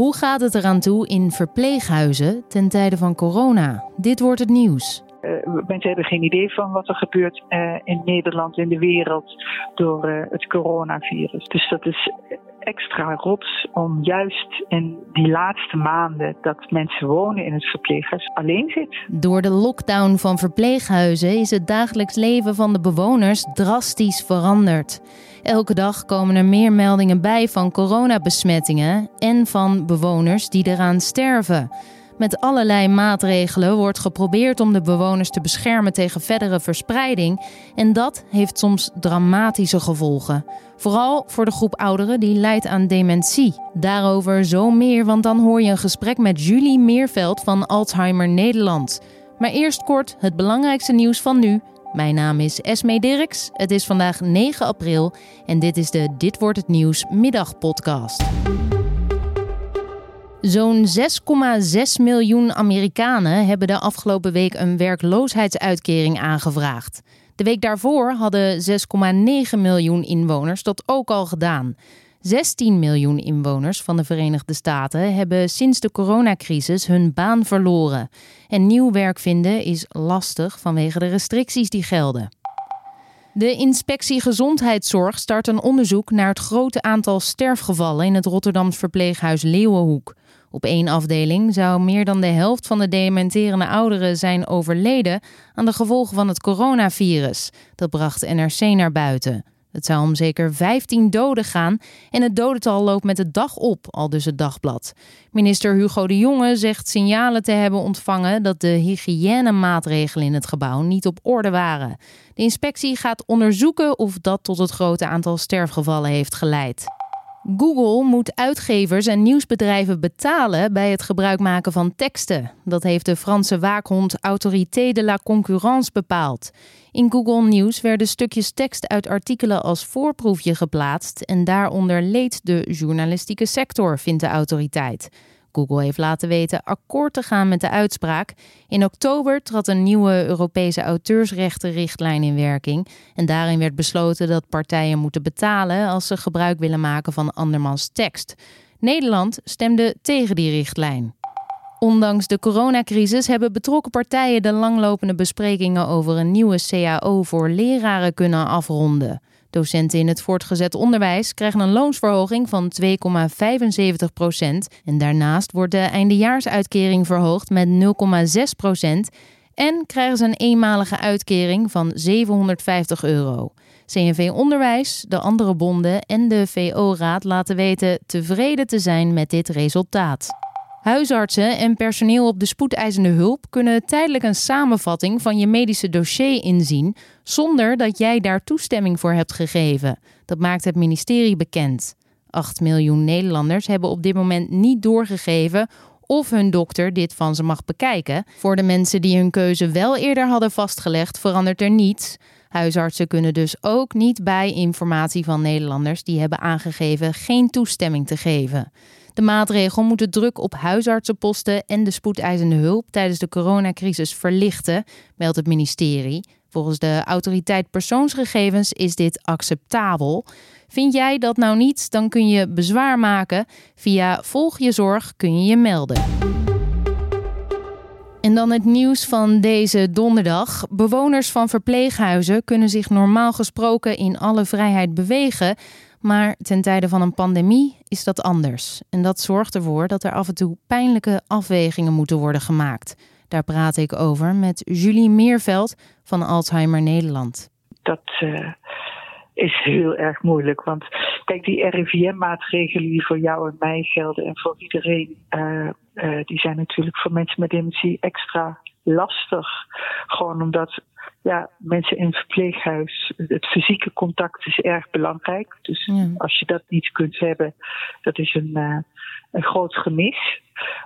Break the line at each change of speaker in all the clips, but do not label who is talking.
Hoe gaat het eraan toe in verpleeghuizen ten tijde van corona? Dit wordt het nieuws.
Uh, mensen hebben geen idee van wat er gebeurt uh, in Nederland, in de wereld, door uh, het coronavirus. Dus dat is extra rots om juist in die laatste maanden dat mensen wonen in het verpleeghuis alleen zit.
Door de lockdown van verpleeghuizen is het dagelijks leven van de bewoners drastisch veranderd. Elke dag komen er meer meldingen bij van coronabesmettingen en van bewoners die eraan sterven. Met allerlei maatregelen wordt geprobeerd om de bewoners te beschermen tegen verdere verspreiding. En dat heeft soms dramatische gevolgen. Vooral voor de groep ouderen die lijdt aan dementie. Daarover zo meer, want dan hoor je een gesprek met Julie Meerveld van Alzheimer Nederland. Maar eerst kort het belangrijkste nieuws van nu. Mijn naam is Esme Dirks. Het is vandaag 9 april en dit is de Dit wordt het nieuws middagpodcast. Zo'n 6,6 miljoen Amerikanen hebben de afgelopen week een werkloosheidsuitkering aangevraagd. De week daarvoor hadden 6,9 miljoen inwoners dat ook al gedaan. 16 miljoen inwoners van de Verenigde Staten hebben sinds de coronacrisis hun baan verloren. En nieuw werk vinden is lastig vanwege de restricties die gelden. De inspectie Gezondheidszorg start een onderzoek naar het grote aantal sterfgevallen in het Rotterdams verpleeghuis Leeuwenhoek. Op één afdeling zou meer dan de helft van de dementerende ouderen zijn overleden aan de gevolgen van het coronavirus. Dat bracht NRC naar buiten. Het zou om zeker 15 doden gaan en het dodental loopt met de dag op, al dus het dagblad. Minister Hugo de Jonge zegt signalen te hebben ontvangen dat de hygiënemaatregelen in het gebouw niet op orde waren. De inspectie gaat onderzoeken of dat tot het grote aantal sterfgevallen heeft geleid. Google moet uitgevers en nieuwsbedrijven betalen bij het gebruik maken van teksten. Dat heeft de Franse waakhond Autorité de la Concurrence bepaald. In Google News werden stukjes tekst uit artikelen als voorproefje geplaatst en daaronder leed de journalistieke sector, vindt de autoriteit. Google heeft laten weten akkoord te gaan met de uitspraak. In oktober trad een nieuwe Europese auteursrechtenrichtlijn in werking. En daarin werd besloten dat partijen moeten betalen als ze gebruik willen maken van andermans tekst. Nederland stemde tegen die richtlijn. Ondanks de coronacrisis hebben betrokken partijen de langlopende besprekingen over een nieuwe CAO voor leraren kunnen afronden. Docenten in het voortgezet onderwijs krijgen een loonsverhoging van 2,75 procent. En daarnaast wordt de eindejaarsuitkering verhoogd met 0,6 procent. En krijgen ze een eenmalige uitkering van 750 euro. CNV Onderwijs, de andere bonden en de VO-raad laten weten tevreden te zijn met dit resultaat. Huisartsen en personeel op de spoedeisende hulp kunnen tijdelijk een samenvatting van je medische dossier inzien zonder dat jij daar toestemming voor hebt gegeven. Dat maakt het ministerie bekend. 8 miljoen Nederlanders hebben op dit moment niet doorgegeven of hun dokter dit van ze mag bekijken. Voor de mensen die hun keuze wel eerder hadden vastgelegd, verandert er niets. Huisartsen kunnen dus ook niet bij informatie van Nederlanders die hebben aangegeven geen toestemming te geven. De maatregel moet de druk op huisartsenposten en de spoedeisende hulp tijdens de coronacrisis verlichten, meldt het ministerie. Volgens de autoriteit persoonsgegevens is dit acceptabel. Vind jij dat nou niet, dan kun je bezwaar maken. Via Volg je Zorg kun je je melden. En dan het nieuws van deze donderdag. Bewoners van verpleeghuizen kunnen zich normaal gesproken in alle vrijheid bewegen. Maar ten tijde van een pandemie is dat anders. En dat zorgt ervoor dat er af en toe pijnlijke afwegingen moeten worden gemaakt. Daar praat ik over met Julie Meerveld van Alzheimer Nederland.
Dat uh, is heel erg moeilijk. Want kijk, die RIVM-maatregelen die voor jou en mij gelden en voor iedereen, uh, uh, die zijn natuurlijk voor mensen met dementie extra lastig. Gewoon omdat ja, mensen in het verpleeghuis, het fysieke contact is erg belangrijk. Dus als je dat niet kunt hebben, dat is een, uh, een groot gemis.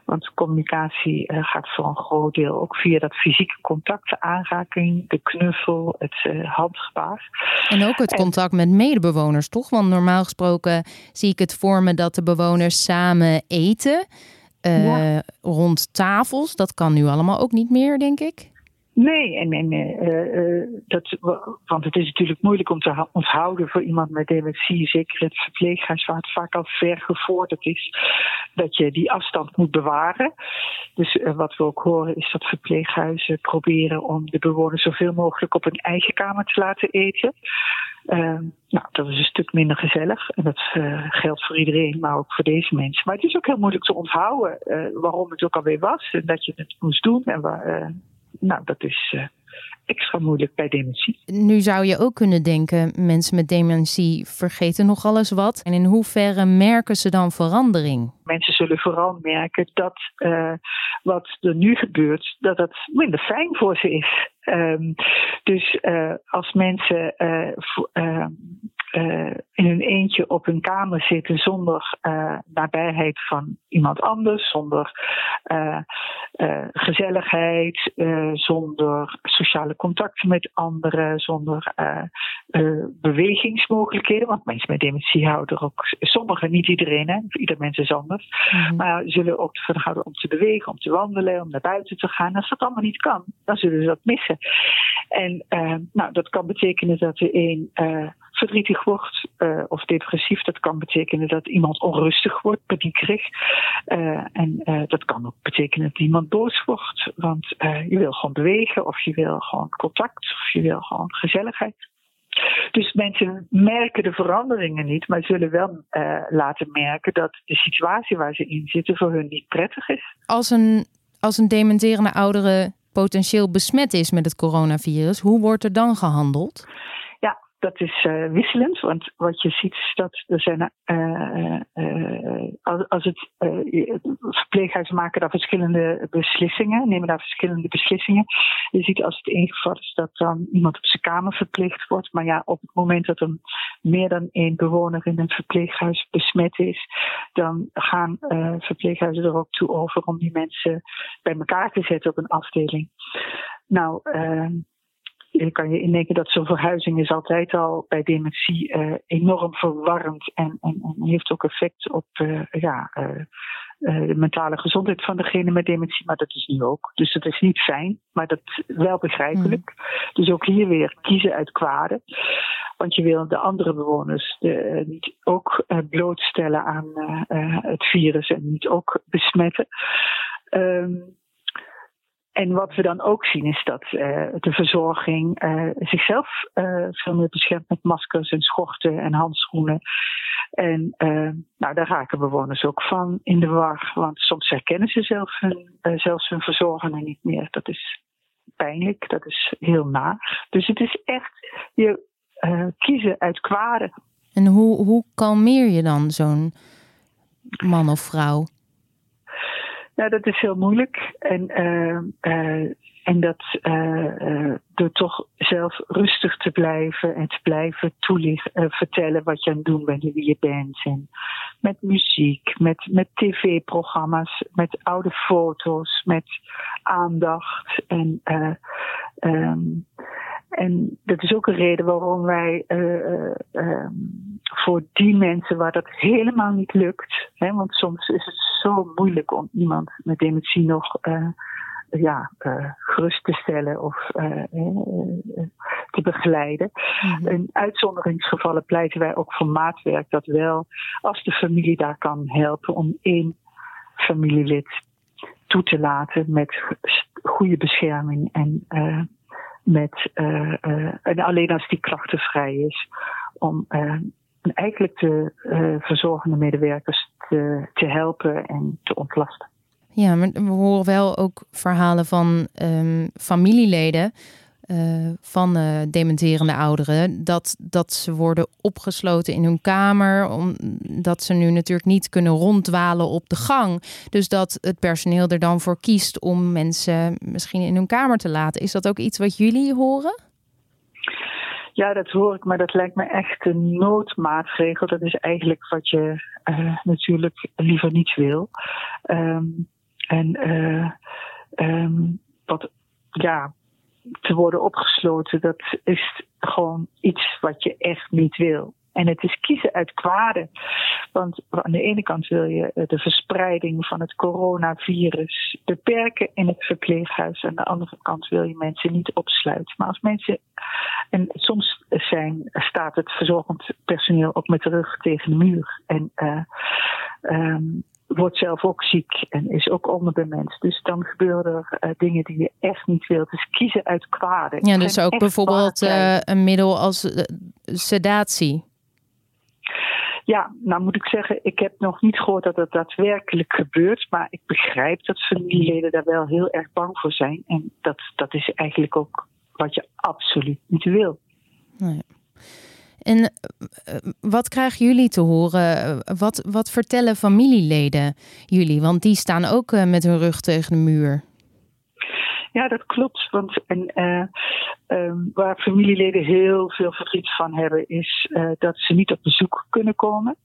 Want communicatie uh, gaat voor een groot deel ook via dat fysieke contact, de aanraking, de knuffel, het uh, handgebaar.
En ook het contact met medebewoners, toch? Want normaal gesproken zie ik het voor me dat de bewoners samen eten. Ja. rond tafels. Dat kan nu allemaal ook niet meer, denk ik.
Nee, en, en uh, uh, dat, want het is natuurlijk moeilijk om te onthouden voor iemand met dementie, zeker het verpleeghuis waar het vaak al ver gevorderd is, dat je die afstand moet bewaren. Dus wat we ook horen is dat verpleeghuizen proberen om de bewoners zoveel mogelijk op hun eigen kamer te laten eten. nou, dat is een stuk minder gezellig en dat geldt voor iedereen, maar ook voor deze mensen. Maar het is ook heel moeilijk te onthouden waarom het ook alweer was en dat je het moest doen en waar nou, dat is uh, extra moeilijk bij dementie.
Nu zou je ook kunnen denken, mensen met dementie vergeten nog alles wat. En in hoeverre merken ze dan verandering?
Mensen zullen vooral merken dat uh, wat er nu gebeurt, dat het minder fijn voor ze is. Um, dus uh, als mensen uh, in hun eentje op hun kamer zitten zonder nabijheid van iemand anders, zonder uh, gezelligheid, zonder sociale contacten met anderen, zonder bewegingsmogelijkheden. Want mensen met dementie houden er ook, sommigen, niet iedereen, hè, ieder mens is anders, mm-hmm. maar zullen ook ervan houden om te bewegen, om te wandelen, om naar buiten te gaan. Als dat allemaal niet kan, dan zullen ze dat missen. En nou, dat kan betekenen dat er een verdrietig wordt uh, of depressief. Dat kan betekenen dat iemand onrustig wordt, paniekerig. Uh, en uh, dat kan ook betekenen dat iemand boos wordt. Want je wil gewoon bewegen of je wil gewoon contact of je wil gewoon gezelligheid. Dus mensen merken de veranderingen niet, maar zullen wel laten merken dat de situatie waar ze in zitten voor hun niet prettig is.
Als een, als een dementerende oudere potentieel besmet is met het coronavirus, hoe wordt er dan gehandeld?
Dat is uh, wisselend, want wat je ziet is dat er zijn, uh, als, als het verpleeghuizen maken daar verschillende beslissingen, nemen daar verschillende beslissingen. Je ziet als het ingevat is dat dan iemand op zijn kamer verplicht wordt, maar ja, op het moment dat er meer dan één bewoner in een verpleeghuis besmet is, dan gaan verpleeghuizen er ook toe over om die mensen bij elkaar te zetten op een afdeling. Nou, je kan je indenken dat zo'n verhuizing is altijd al bij dementie uh, enorm verwarrend en, en, en, heeft ook effect op uh, ja, uh, de mentale gezondheid van degene met dementie, maar dat is nu ook. Dus dat is niet fijn, maar dat is wel begrijpelijk. Mm. Dus ook hier weer kiezen uit kwade. Want je wil de andere bewoners de, niet ook blootstellen aan het virus en niet ook besmetten. Um, en wat we dan ook zien is dat uh, de verzorging uh, zichzelf uh, veel meer beschermt met maskers en schorten en handschoenen. En nou, daar raken bewoners ook van in de war, want soms herkennen ze hun, zelfs hun verzorger niet meer. Dat is pijnlijk, dat is heel naar. Dus het is echt je kiezen uit kwade.
En hoe, hoe kalmeer je dan zo'n man of vrouw?
Nou, dat is heel moeilijk. En, uh, uh, en dat uh, door toch zelf rustig te blijven en te blijven toelichten, vertellen wat je aan het doen bent en wie je bent. En met muziek, met, met tv-programma's, met oude foto's, met aandacht. En um, en dat is ook een reden waarom wij uh, uh, voor die mensen waar dat helemaal niet lukt, hè, want soms is het zo moeilijk om iemand met dementie nog uh, ja, gerust te stellen of te begeleiden. Mm In uitzonderingsgevallen pleiten wij ook voor maatwerk dat wel, als de familie daar kan helpen, om één familielid toe te laten met goede bescherming en met, uh, uh, en alleen als die krachtenvrij is, om uh, eigenlijk de verzorgende medewerkers te, te helpen en te ontlasten.
Ja, maar we horen wel ook verhalen van um, familieleden uh, van uh, dementerende ouderen. Dat, dat ze worden opgesloten in hun kamer. Omdat ze nu natuurlijk niet kunnen ronddwalen op de gang. Dus dat het personeel er dan voor kiest om mensen misschien in hun kamer te laten. Is dat ook iets wat jullie horen?
Ja, dat hoor ik, maar dat lijkt me echt een noodmaatregel. Dat is eigenlijk wat je uh, natuurlijk liever niet wil. Um, en um, wat, ja, te worden opgesloten, dat is gewoon iets wat je echt niet wil. En het is kiezen uit kwade. Want aan de ene kant wil je de verspreiding van het coronavirus beperken in het verpleeghuis. Aan de andere kant wil je mensen niet opsluiten. Maar als mensen, en soms zijn, staat het verzorgend personeel ook met de rug tegen de muur. En uh, um, wordt zelf ook ziek en is ook onderbemens. Dus dan gebeuren er uh, dingen die je echt niet wilt. Dus kiezen uit kwade.
Ja, dus ook bijvoorbeeld uh, een middel als uh, sedatie.
Ja, nou moet ik zeggen, ik heb nog niet gehoord dat het daadwerkelijk gebeurt. Maar ik begrijp dat familieleden daar wel heel erg bang voor zijn. En dat, dat is eigenlijk ook wat je absoluut niet wil.
Nee. En uh, wat krijgen jullie te horen? Wat, wat vertellen familieleden jullie? Want die staan ook uh, met hun rug tegen de muur.
Ja, dat klopt. Want en, uh, um, waar familieleden heel veel verdriet van hebben, is dat ze niet op bezoek kunnen komen.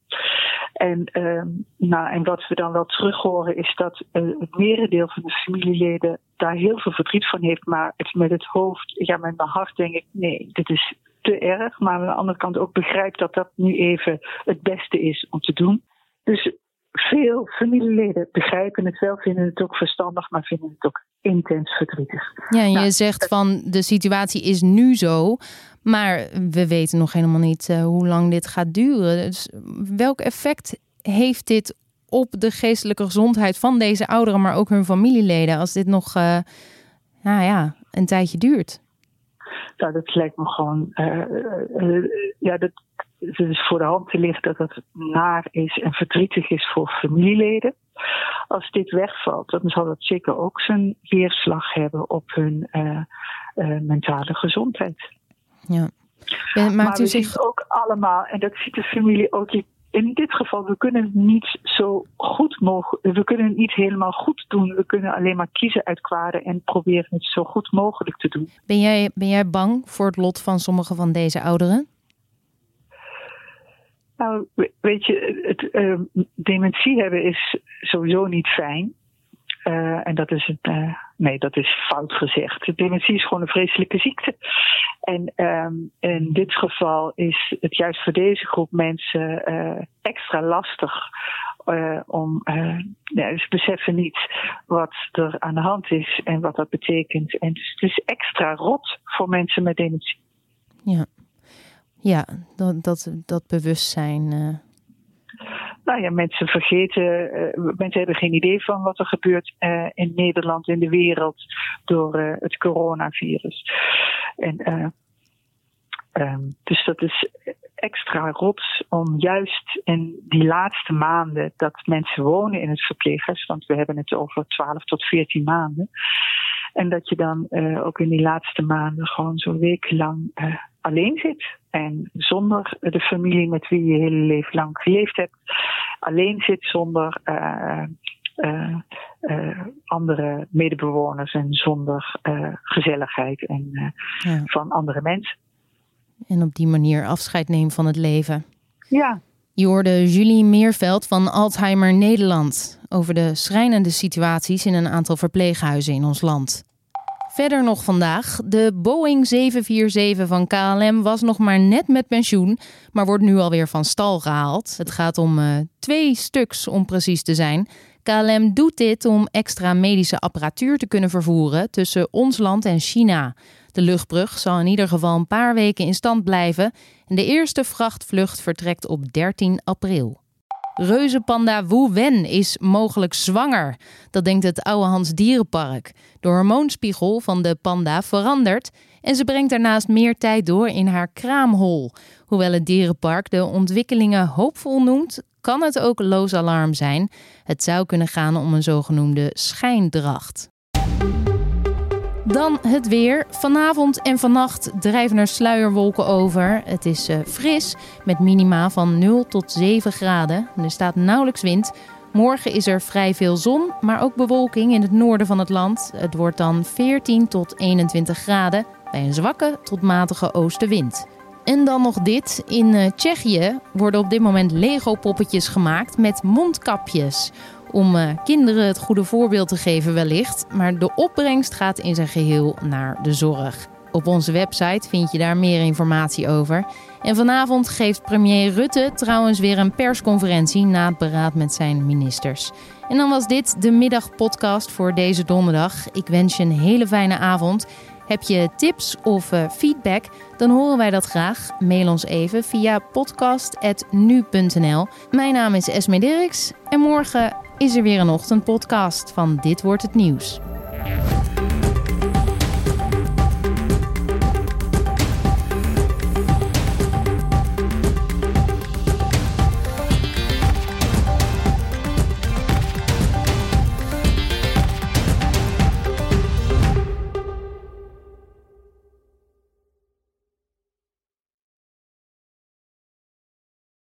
En, um, nou, en wat we dan wel terug horen, is dat het merendeel van de familieleden daar heel veel verdriet van heeft. Maar het met het hoofd, ja, met mijn hart denk ik, nee, dit is te erg. Maar aan de andere kant ook begrijp dat dat nu even het beste is om te doen. Dus veel familieleden begrijpen het wel, vinden het ook verstandig, maar vinden het ook intens verdrietig.
Ja, en je nou, zegt van de situatie is nu zo, maar we weten nog helemaal niet uh, hoe lang dit gaat duren. Dus welk effect heeft dit op de geestelijke gezondheid van deze ouderen, maar ook hun familieleden, als dit nog uh, nou ja, een tijdje duurt?
Nou, dat lijkt me gewoon. Uh, ja, dat, het is voor de hand te liggen dat het naar is en verdrietig is voor familieleden. Als dit wegvalt, dan zal dat zeker ook zijn weerslag hebben op hun uh, mentale gezondheid.
Ja.
Maakt maar we zich... ook allemaal, en dat ziet de familie ook in dit geval, we kunnen het niet zo goed mogelijk, we kunnen het niet helemaal goed doen. We kunnen alleen maar kiezen uit kwade en proberen het zo goed mogelijk te doen.
Ben jij, ben jij bang voor het lot van sommige van deze ouderen?
Nou, weet je, het, uh, dementie hebben is sowieso niet fijn. Uh, en dat is een, uh, nee, dat is fout gezegd. Dementie is gewoon een vreselijke ziekte. En um, in dit geval is het juist voor deze groep mensen uh, extra lastig. om, ze beseffen niet wat er aan de hand is en wat dat betekent. En dus het is extra rot voor mensen met dementie.
Ja. Ja, dat, dat, dat bewustzijn.
Nou ja, mensen vergeten, uh, mensen hebben geen idee van wat er gebeurt uh, in Nederland, in de wereld, door het coronavirus. En, um, dus dat is extra rot om juist in die laatste maanden dat mensen wonen in het verpleeghuis, want we hebben het over 12 tot 14 maanden. En dat je dan ook in die laatste maanden gewoon zo'n week lang alleen zit. En zonder de familie met wie je je hele leven lang geleefd hebt. Alleen zit zonder uh, uh, uh, andere medebewoners en zonder gezelligheid en, ja. van andere mensen.
En op die manier afscheid nemen van het leven.
Ja.
Je hoorde Julie Meerveld van Alzheimer Nederland over de schrijnende situaties in een aantal verpleeghuizen in ons land. Verder nog vandaag. De Boeing 747 van KLM was nog maar net met pensioen, maar wordt nu alweer van stal gehaald. Het gaat om uh, twee stuks om precies te zijn. KLM doet dit om extra medische apparatuur te kunnen vervoeren tussen ons land en China. De luchtbrug zal in ieder geval een paar weken in stand blijven en de eerste vrachtvlucht vertrekt op 13 april. Reuzenpanda Wu Wen is mogelijk zwanger. Dat denkt het Oude Hans Dierenpark. De hormoonspiegel van de panda verandert en ze brengt daarnaast meer tijd door in haar kraamhol. Hoewel het dierenpark de ontwikkelingen hoopvol noemt, kan het ook loos alarm zijn. Het zou kunnen gaan om een zogenoemde schijndracht. Dan het weer. Vanavond en vannacht drijven er sluierwolken over. Het is uh, fris met minima van 0 tot 7 graden. Er staat nauwelijks wind. Morgen is er vrij veel zon, maar ook bewolking in het noorden van het land. Het wordt dan 14 tot 21 graden bij een zwakke tot matige oostenwind. En dan nog dit. In uh, Tsjechië worden op dit moment Lego-poppetjes gemaakt met mondkapjes om uh, kinderen het goede voorbeeld te geven wellicht. Maar de opbrengst gaat in zijn geheel naar de zorg. Op onze website vind je daar meer informatie over. En vanavond geeft premier Rutte trouwens weer een persconferentie na het beraad met zijn ministers. En dan was dit de middagpodcast voor deze donderdag. Ik wens je een hele fijne avond. Heb je tips of uh, feedback? Dan horen wij dat graag. Mail ons even via podcast.nu.nl. Mijn naam is Esme Dirks en morgen is er weer een ochtendpodcast van Dit wordt het nieuws.